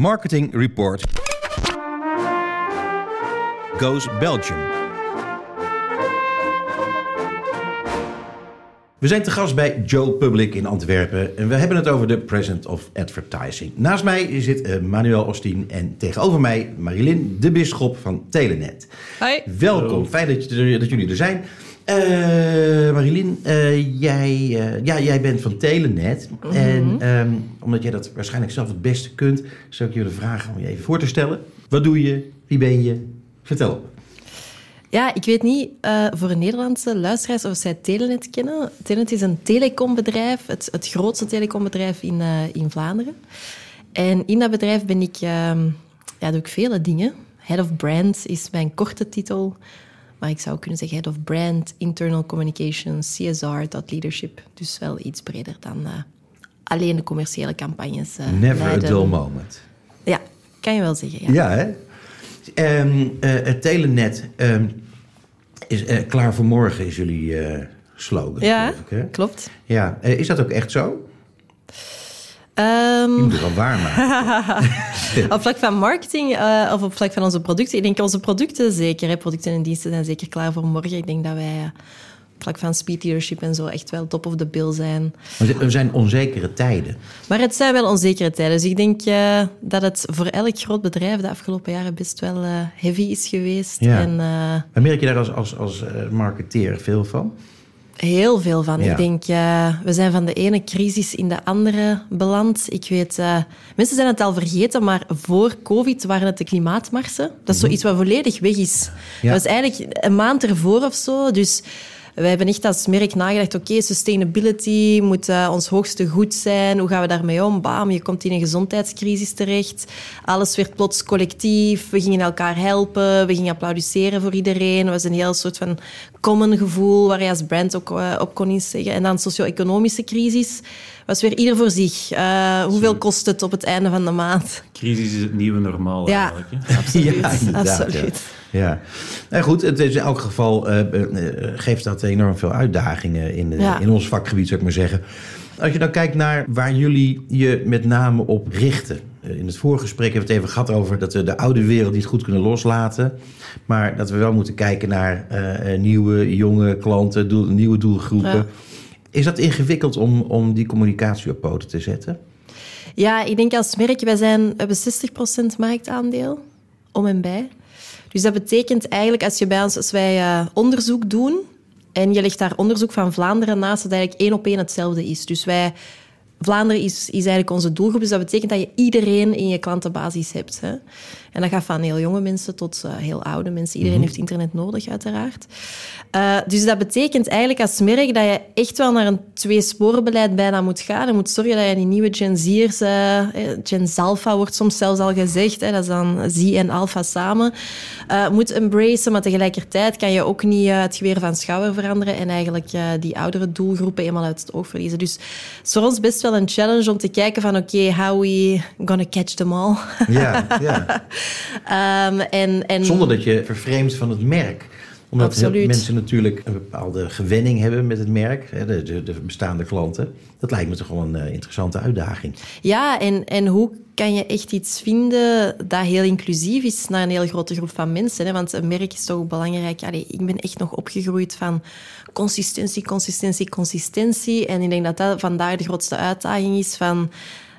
Marketing Report Goes Belgium. We zijn te gast bij Joe Public in Antwerpen en we hebben het over de Present of Advertising. Naast mij zit uh, Manuel Ostien en tegenover mij Marilyn de Bisschop van Telenet. Hoi. Welkom, fijn dat, je, dat jullie er zijn. Uh, Marilyn, uh, jij, uh, ja, jij bent van Telenet. Mm -hmm. En um, omdat jij dat waarschijnlijk zelf het beste kunt, zou ik jullie vragen om je even voor te stellen. Wat doe je? Wie ben je? Vertel. Ja, ik weet niet voor Nederlandse luisteraars of zij Telenet kennen. Telenet is een telecombedrijf, het, het grootste telecombedrijf in, in Vlaanderen. En in dat bedrijf ben ik, uh, ja, doe ik vele dingen. Head of Brand is mijn korte titel. Maar ik zou kunnen zeggen Head of Brand, Internal Communications, CSR, dat leadership. Dus wel iets breder dan uh, alleen de commerciële campagnes. Never leiden. a dull moment. Ja, kan je wel zeggen. Ja, ja hè? Um, uh, het Telenet um, is klaar voor morgen, is jullie slogan. Ja, ik, hè? klopt. Ja, is dat ook echt zo? Um, je moet het wel waarmaken. op vlak van marketing uh, of op vlak van onze producten? Ik denk onze producten zeker. Hè. Producten en diensten zijn zeker klaar voor morgen. Ik denk dat wij op vlak van speed leadership en zo echt wel top of the bill zijn. Er zijn onzekere tijden. Maar het zijn wel onzekere tijden. Dus ik denk uh, dat het voor elk groot bedrijf de afgelopen jaren best wel uh, heavy is geweest. Ja. En, maar merk je daar als, als, als marketeer veel van? Heel veel van. Ja. Ik denk, uh, we zijn van de ene crisis in de andere beland. Ik weet, uh, mensen zijn het al vergeten, maar voor COVID waren het de klimaatmarsen. Dat is Mhm. zoiets wat volledig weg is. Ja. Dat was eigenlijk een maand ervoor of zo. Dus wij hebben echt als merk nagedacht, oké, sustainability moet uh, ons hoogste goed zijn. Hoe gaan we daarmee om? Bam, je komt in een gezondheidscrisis terecht. Alles werd plots collectief. We gingen elkaar helpen. We gingen applaudisseren voor iedereen. Het was een heel soort van common gevoel waar je als brand ook uh, op kon inzeggen. En dan socio-economische crisis was weer ieder voor zich. Uh, hoeveel kost het op het einde van de maand? Crisis is het nieuwe normaal ja, eigenlijk. Hè? Absoluut. Ja, inderdaad, absoluut. Ja. ja. Nou goed, het is in elk geval uh, uh, geeft dat enorm veel uitdagingen in, Ja. in ons vakgebied, zou ik maar zeggen. Als je dan kijkt naar waar jullie je met name op richten. In het vorige gesprek hebben we het even gehad over dat we de oude wereld niet goed kunnen loslaten. Maar dat we wel moeten kijken naar uh, nieuwe, jonge klanten, doel, nieuwe doelgroepen. Ja. Is dat ingewikkeld om, om die communicatie op poten te zetten? Ja, ik denk als merk, wij zijn, we hebben 60% marktaandeel, om en bij. Dus dat betekent eigenlijk, als, je bij ons, als wij uh, onderzoek doen en je legt daar onderzoek van Vlaanderen naast, dat eigenlijk één op één hetzelfde is. Dus wij, Vlaanderen is, is eigenlijk onze doelgroep, dus dat betekent dat je iedereen in je klantenbasis hebt. Hè? En dat gaat van heel jonge mensen tot uh, heel oude mensen. Iedereen mm -hmm. heeft internet nodig, uiteraard. Uh, dus dat betekent eigenlijk als merk dat je echt wel naar een twee-sporenbeleid bijna moet gaan. Je moet zorgen dat je die nieuwe Gen Z'ers... Uh, Gen Zalpha wordt soms zelfs al gezegd. Hè, dat is dan Z en Alpha samen. Moet embracen, maar tegelijkertijd kan je ook niet het geweer van schouder veranderen en eigenlijk die oudere doelgroepen eenmaal uit het oog verliezen. Dus voor ons best wel een challenge om te kijken van oké, okay, how we gonna catch them all. Ja, ja. Um, en, en... Zonder dat je vervreemdt van het merk. Omdat Absoluut. mensen natuurlijk een bepaalde gewenning hebben met het merk, de, de, de bestaande klanten. Dat lijkt me toch wel een uh, interessante uitdaging. Ja, en, en hoe kan je echt iets vinden dat heel inclusief is naar een heel grote groep van mensen? Hè? Want een merk is toch belangrijk. Allee, ik ben echt nog opgegroeid van consistentie, consistentie, consistentie. En ik denk dat dat vandaag de grootste uitdaging is van...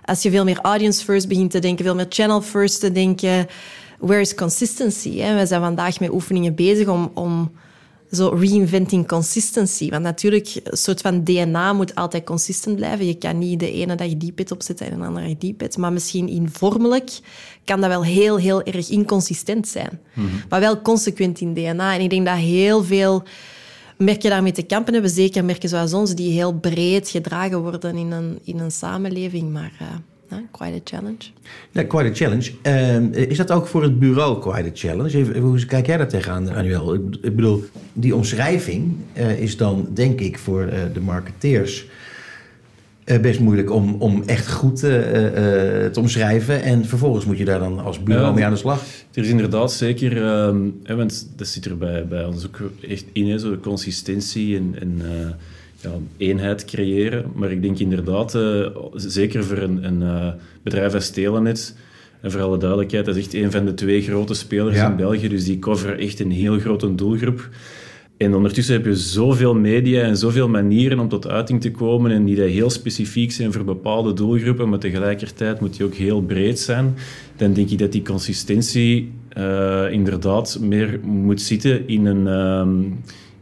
Als je veel meer audience first begint te denken, veel meer channel first te denken where is consistency? Hè? We zijn vandaag met oefeningen bezig om, om zo reinventing consistency. Want natuurlijk, een soort van DNA moet altijd consistent blijven. Je kan niet de ene dag die pet opzetten en de andere dag die pet. Maar misschien informelijk kan dat wel heel, heel erg inconsistent zijn. Mm -hmm. Maar wel consequent in DNA. En ik denk dat heel veel merken daarmee te kampen hebben. Zeker merken zoals ons, die heel breed gedragen worden in een, in een samenleving. Maar... Uh, Nou, quite a challenge. Ja, quite a challenge. Uh, is dat ook voor het bureau quite a challenge? Even, hoe kijk jij daar tegenaan, Manuel? Ik, ik bedoel, die omschrijving uh, is dan, denk ik, voor uh, de marketeers best moeilijk om, om echt goed te omschrijven. En vervolgens moet je daar dan als bureau ja, mee aan de slag. Er is inderdaad zeker, um, hè, want dat zit er bij, bij ons ook echt in, hè, zo de consistentie en... en ja, eenheid creëren. Maar ik denk inderdaad, uh, zeker voor een, een uh, bedrijf als Telenet, En voor alle duidelijkheid, dat is echt een van de twee grote spelers Ja. in België. Dus die coveren echt een heel grote doelgroep. En ondertussen heb je zoveel media en zoveel manieren om tot uiting te komen en die dat heel specifiek zijn voor bepaalde doelgroepen, maar tegelijkertijd moet die ook heel breed zijn. Dan denk ik dat die consistentie eh, inderdaad meer moet zitten in een, ehm,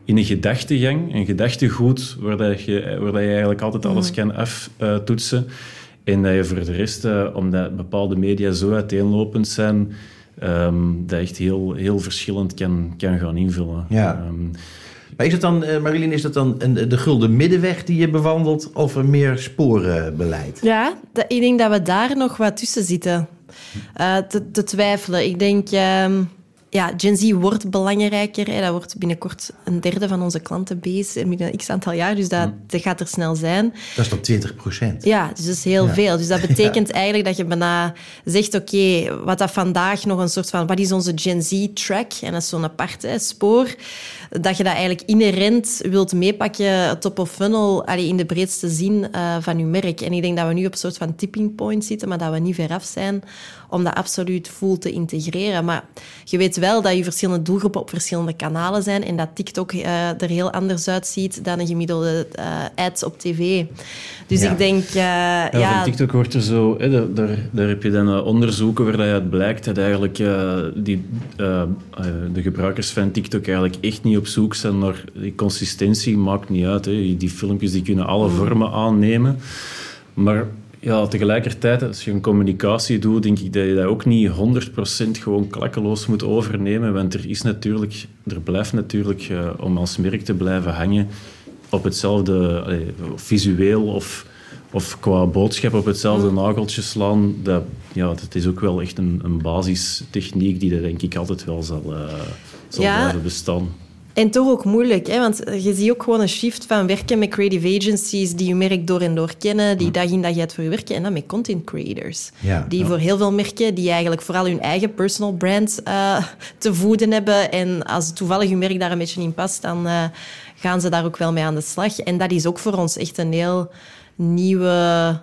in een gedachtegang, een gedachtegoed, waar, dat je, waar dat je eigenlijk altijd alles kan aftoetsen. En dat je voor de rest, eh, omdat bepaalde media zo uiteenlopend zijn, ehm, dat echt heel, heel verschillend kan, kan gaan invullen. Ja. Ehm, Maar is het dan, eh, Marilyn, is dat dan een, de gulden middenweg die je bewandelt of een meer sporenbeleid? Ja, dat- ik denk dat we daar nog wat tussen zitten. Eh, te, te twijfelen. Ik denk, ehm, ja, Gen Z wordt belangrijker. Hè. Dat wordt binnenkort een derde van onze klantenbase binnen x aantal jaar. Dus dat, dat gaat er snel zijn. Dat is dan 20 procent. Ja, dus dat is heel Ja. veel. Dus dat betekent eigenlijk dat je bijna zegt, oké, wat dat vandaag nog een soort van, wat is onze Gen Z-track? En dat is zo'n apart hè, spoor. Dat je dat eigenlijk inherent wilt meepakken, top of funnel, allee, in de breedste zin eh, van je merk. En ik denk dat we nu op een soort van tipping point zitten, maar dat we niet ver af zijn om dat absoluut full te integreren. Maar je weet wel dat je verschillende doelgroepen op verschillende kanalen zijn en dat TikTok eh, er heel anders uitziet dan een gemiddelde eh ad op tv. Dus Ja. ik denk, eh, ja, Ja, van TikTok wordt er zo... Hè, daar, daar, daar heb je dan onderzoeken waar dat uit blijkt dat eigenlijk eh, die, de gebruikers van TikTok eigenlijk echt niet op zoek zijn naar die consistentie. Maakt niet uit. Hè. Die filmpjes die kunnen alle vormen aannemen. Maar ja, tegelijkertijd, als je een communicatie doet, denk ik dat je dat ook niet 100% gewoon klakkeloos moet overnemen. Want er is natuurlijk... Er blijft natuurlijk, eh, om als merk te blijven hangen, op hetzelfde... allee, visueel of of qua boodschap op hetzelfde nageltje slaan, dat, ja, dat is ook wel echt een, een basistechniek die er denk ik altijd wel zal, eh, zal Ja. blijven bestaan. En toch ook moeilijk, hè? want je ziet ook gewoon een shift van werken met creative agencies die je merk door en door kennen, die dag in dag uit voor je werken, en dan met content creators. Ja, die ja. voor heel veel merken, die eigenlijk vooral hun eigen personal brand eh, te voeden hebben. En als toevallig je merk daar een beetje in past, dan eh, gaan ze daar ook wel mee aan de slag. En dat is ook voor ons echt een heel nieuwe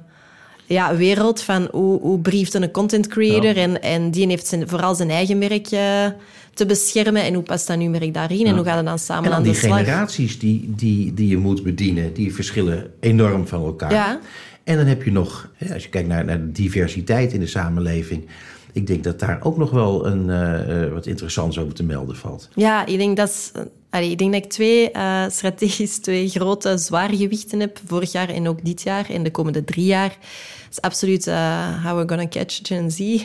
ja, wereld van hoe, hoe brieft een content creator. En, en die heeft zijn, vooral zijn eigen merk eh, te beschermen. En hoe past dat nu merk daarin? En hoe gaat het dan samen En aan die de slag? generaties die, die, die je moet bedienen, die verschillen enorm van elkaar. Ja. En dan heb je nog, als je kijkt naar, naar de diversiteit in de samenleving, ik denk dat daar ook nog wel een, eh, eh, wat interessants over te melden valt. Ja, ik denk dat, is- allee, ik denk dat ik twee eh, strategisch twee grote zware gewichten heb. Vorig jaar en ook dit jaar en de komende drie jaar. Dat is absoluut eh, How We're Gonna Catch Gen Z.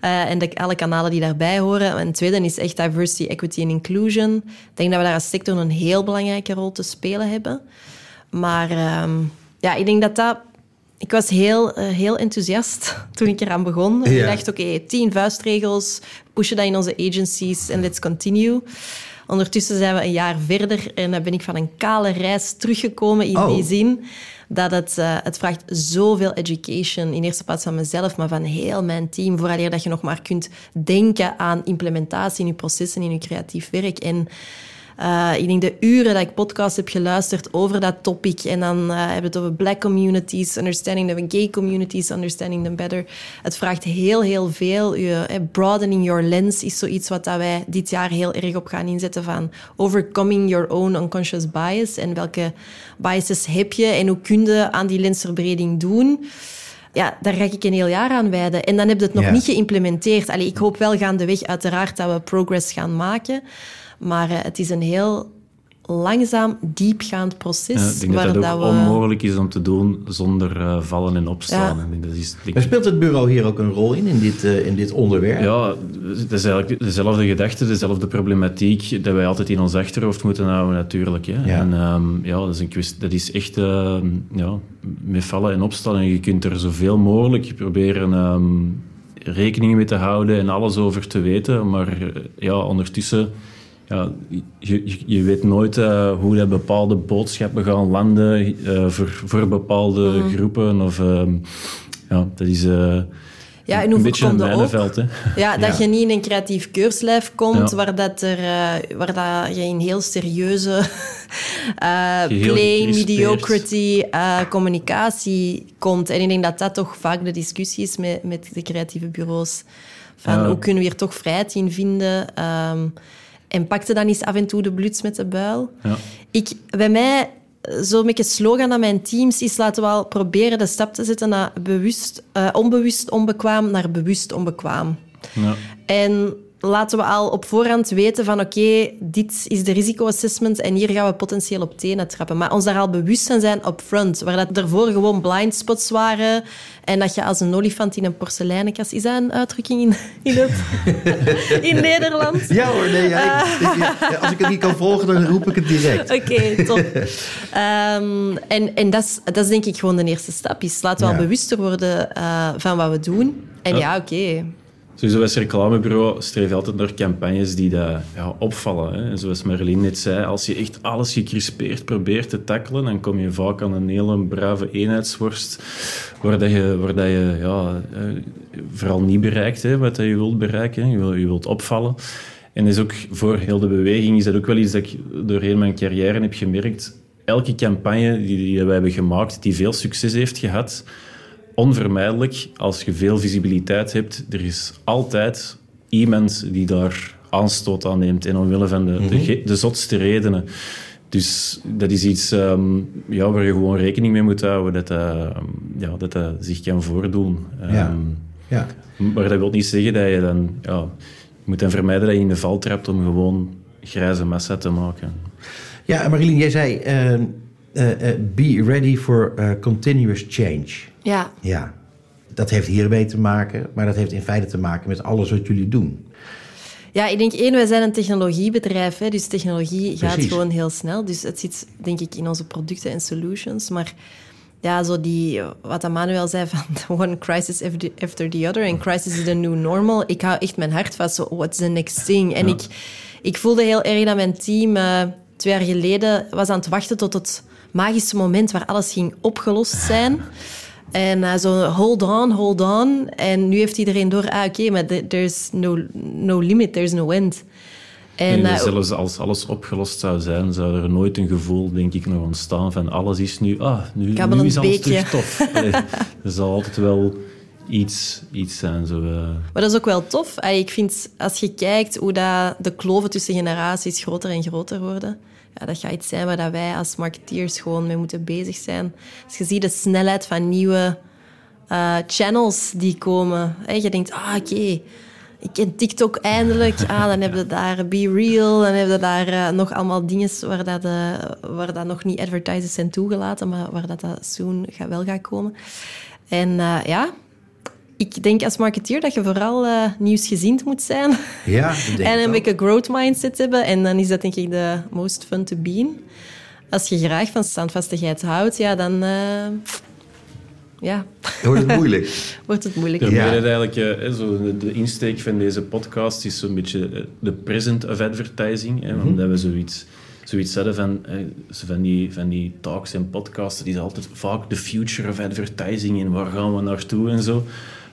Eh, en de, alle kanalen die daarbij horen. En het tweede is echt diversity, equity en inclusion. Ik denk dat we daar als sector een heel belangrijke rol te spelen hebben. Maar ehm, ja, ik denk dat dat... Ik was heel, heel enthousiast toen ik eraan begon. Ja. Ik dacht, oké, tien vuistregels, pushen dat in onze agencies en let's continue. Ondertussen zijn we een jaar verder en dan ben ik van een kale reis teruggekomen in Oh. die zin dat het, eh, het vraagt zoveel education. In eerste plaats van mezelf, maar van heel mijn team. Vooraleer dat je nog maar kunt denken aan implementatie in je processen, in je creatief werk. En eh, ik denk de uren dat ik podcasts heb geluisterd over dat topic. En dan eh, hebben we het over black communities, understanding them, gay communities, understanding them better. Het vraagt heel, heel veel. Je, eh, broadening your lens is zoiets wat dat wij dit jaar heel erg op gaan inzetten van overcoming your own unconscious bias. En welke biases heb je en hoe kun je aan die lensverbreding doen? Ja, daar ga ik een heel jaar aan wijden. En dan heb je het nog Ja. niet geïmplementeerd. Allee, ik hoop wel gaandeweg uiteraard dat we progress gaan maken. Maar eh, het is een heel langzaam, diepgaand proces. Ja, ik denk dat waar dat ook we... onmogelijk is om te doen zonder eh, vallen en opstaan. Ja. Denk dat is, denk Maar speelt het bureau hier ook een rol in, in dit, eh, in dit onderwerp? Ja, het is eigenlijk dezelfde gedachte, dezelfde problematiek dat wij altijd in ons achterhoofd moeten houden natuurlijk. Hè. Ja. En ehm, ja, dat is, een kwestie, dat is echt ehm, ja, met vallen en opstaan. En je kunt er zoveel mogelijk proberen ehm, rekening mee te houden en alles over te weten. Maar eh, ja, ondertussen... Ja, je, je, weet nooit eh, hoe dat bepaalde boodschappen gaan landen eh, voor, voor bepaalde groepen. Of, ehm, ja, dat is... eh, Ja, en een beetje een mijnenveld. Hè? Ja, dat Ja. je niet in een creatief keurslijf komt Ja. waar, dat er, waar dat je in heel serieuze gecrispeerd. mediocrity communicatie komt. En ik denk dat dat toch vaak de discussie is met, met de creatieve bureaus. Van Ja. hoe kunnen we hier toch vrijheid in vinden? Ehm, en pakte dan eens af en toe de bluts met de buil. Ja. Ik, bij mij, zo'n beetje slogan aan mijn teams is laten we al proberen de stap te zetten naar bewust, eh, onbewust onbekwaam naar bewust onbekwaam. Ja. En laten we al op voorhand weten van oké, dit is de risicoassessment en hier gaan we potentieel op tenen trappen. Maar ons daar al bewust van zijn up front, waar dat ervoor gewoon blind spots waren en dat je als een olifant in een porseleinenkast... Is dat een uitdrukking in, in, het, in Nederland? Ja hoor, nee, ja, ik- ik- ja, als ik het niet kan volgen, dan roep ik het direct. Oké, top. Ehm, en en dat, is, dat is denk ik gewoon de eerste stap. Is laten we Ja. al bewuster worden eh, van wat we doen. En ja, oké. Sowieso als reclamebureau streef je altijd naar campagnes die dat, ja, opvallen. Hè. En zoals Marlene net zei, als je echt alles gecrispeerd probeert te tackelen, dan kom je vaak aan een hele brave eenheidsworst, waar, dat je, waar dat je ja, eh, vooral niet bereikt hè, wat je wilt bereiken. Je, wil, je wilt opvallen. En is ook voor heel de beweging is dat ook wel iets dat ik doorheen mijn carrière heb gemerkt. Elke campagne die, die we hebben gemaakt, die veel succes heeft gehad, onvermijdelijk, als je veel visibiliteit hebt, er is altijd iemand die daar aanstoot aan neemt. En omwille van de, de, ge- de zotste redenen. Dus dat is iets ehm, ja, waar je gewoon rekening mee moet houden, dat ehm, ja, dat, zich kan voordoen. Ja. Ehm, Ja. maar dat wil niet zeggen dat je dan... Ja, je moet dan vermijden dat je in de val trapt om gewoon grijze massa te maken. Ja, Marilyn, jij zei... eh, eh, eh, be ready for continuous change. Ja, Ja, dat heeft hiermee te maken, maar dat heeft in feite te maken met alles wat jullie doen. Ja, ik denk één, wij zijn een technologiebedrijf, hè, dus technologie gaat Precies. gewoon heel snel. Dus het zit denk ik in onze producten en solutions. Maar ja, zo die, wat Manuel zei van one crisis after- the other en crisis is the new normal. Ik hou echt mijn hart vast, zo what's the next thing? En ik, ik voelde heel erg dat mijn team eh, twee jaar geleden was aan het wachten tot het magische moment waar alles ging opgelost zijn. En eh, zo, hold on, hold on. En nu heeft iedereen door, ah, oké, maar the- there's no, no limit, there's no end. En, eh, zelfs als alles opgelost zou zijn, zou er nooit een gevoel, denk ik, nog ontstaan van alles is nu... Ah, nu, nu is alles terug tof. Allee, er zal altijd wel iets, iets zijn. Zo, eh. Maar dat is ook wel tof. Ik vind, als je kijkt hoe dat de kloven tussen generaties groter en groter worden, ja, dat gaat iets zijn waar wij als marketeers gewoon mee moeten bezig zijn. Als je ziet de snelheid van nieuwe eh, channels die komen, hè, je denkt, ah, oké, ik ken TikTok eindelijk. Ah, dan heb je daar Be Real, dan heb je daar eh, nog allemaal dingen waar, dat, eh, waar dat nog niet advertisers zijn toegelaten, maar waar dat, dat soon wel gaat komen. En ja, ik denk als marketeer dat je vooral eh, nieuwsgeziend moet zijn. Ja, en een beetje growth mindset hebben. En dan is dat denk ik de most fun to be in. Als je graag van standvastigheid houdt, ja, dan eh, ja, wordt het moeilijk. wordt het moeilijk. Ik Ja. het eigenlijk, eh, hè, zo de, de insteek van deze podcast is zo'n beetje de present of advertising. Hè, Mhm. Omdat we zoiets, zoiets hadden van, eh, van, die, van die talks en podcasts, die is altijd vaak de future of advertising en waar gaan we naartoe en zo.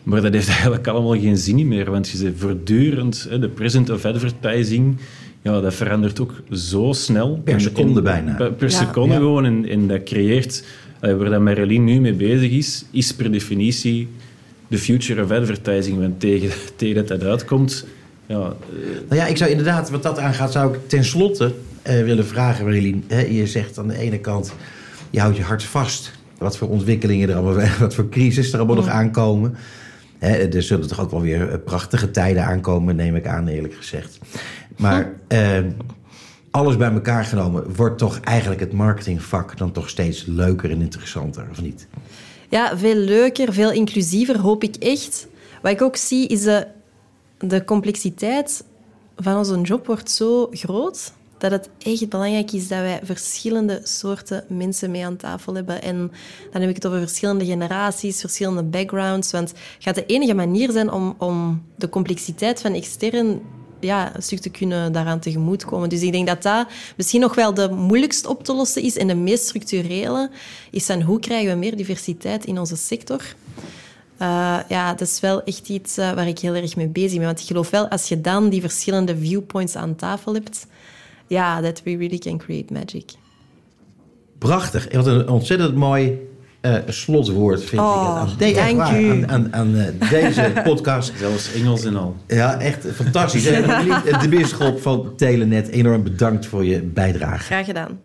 Maar dat heeft eigenlijk allemaal geen zin meer, want je zegt voortdurend, hè, de present of advertising, ja, dat verandert ook zo snel. Per seconde en- bijna. Per, seconde Ja. gewoon. En, en dat creëert, waar dat Marilyn nu mee bezig is, is per definitie de future of advertising. Want tegen, tegen dat dat uitkomt, ja, eh, Nou ja, ik zou inderdaad, wat dat aangaat, zou ik tenslotte eh, willen vragen, Marilyn. Hè, je zegt aan de ene kant, je houdt je hart vast. Wat voor ontwikkelingen er allemaal, wat voor crisis er allemaal nog aankomen. Hè, er zullen toch ook wel weer eh, prachtige tijden aankomen, neem ik aan, eerlijk gezegd. Maar eh, alles bij elkaar genomen, wordt toch eigenlijk het marketingvak dan toch steeds leuker en interessanter, of niet? Ja, veel leuker, veel inclusiever, hoop ik echt. Wat ik ook zie, is de, de complexiteit van onze job wordt zo groot dat het echt belangrijk is dat wij verschillende soorten mensen mee aan tafel hebben. En dan heb ik het over verschillende generaties, verschillende backgrounds. Want het gaat de enige manier zijn om, om de complexiteit van extern ja, een stuk te kunnen daaraan tegemoetkomen. Dus ik denk dat dat misschien nog wel de moeilijkst op te lossen is en de meest structurele is van hoe krijgen we meer diversiteit in onze sector. Uh, ja, dat is wel echt iets uh, waar ik heel erg mee bezig ben. Want ik geloof wel, als je dan die verschillende viewpoints aan tafel hebt, ja, that we really can create magic. Prachtig. Wat een ontzettend mooi uh, slotwoord, vind oh, ik. Aan, dank u. aan, aan, aan uh, deze podcast. Zelfs Engels en al. Ja, echt fantastisch. de bisschop van Telenet, enorm bedankt voor je bijdrage. Graag gedaan.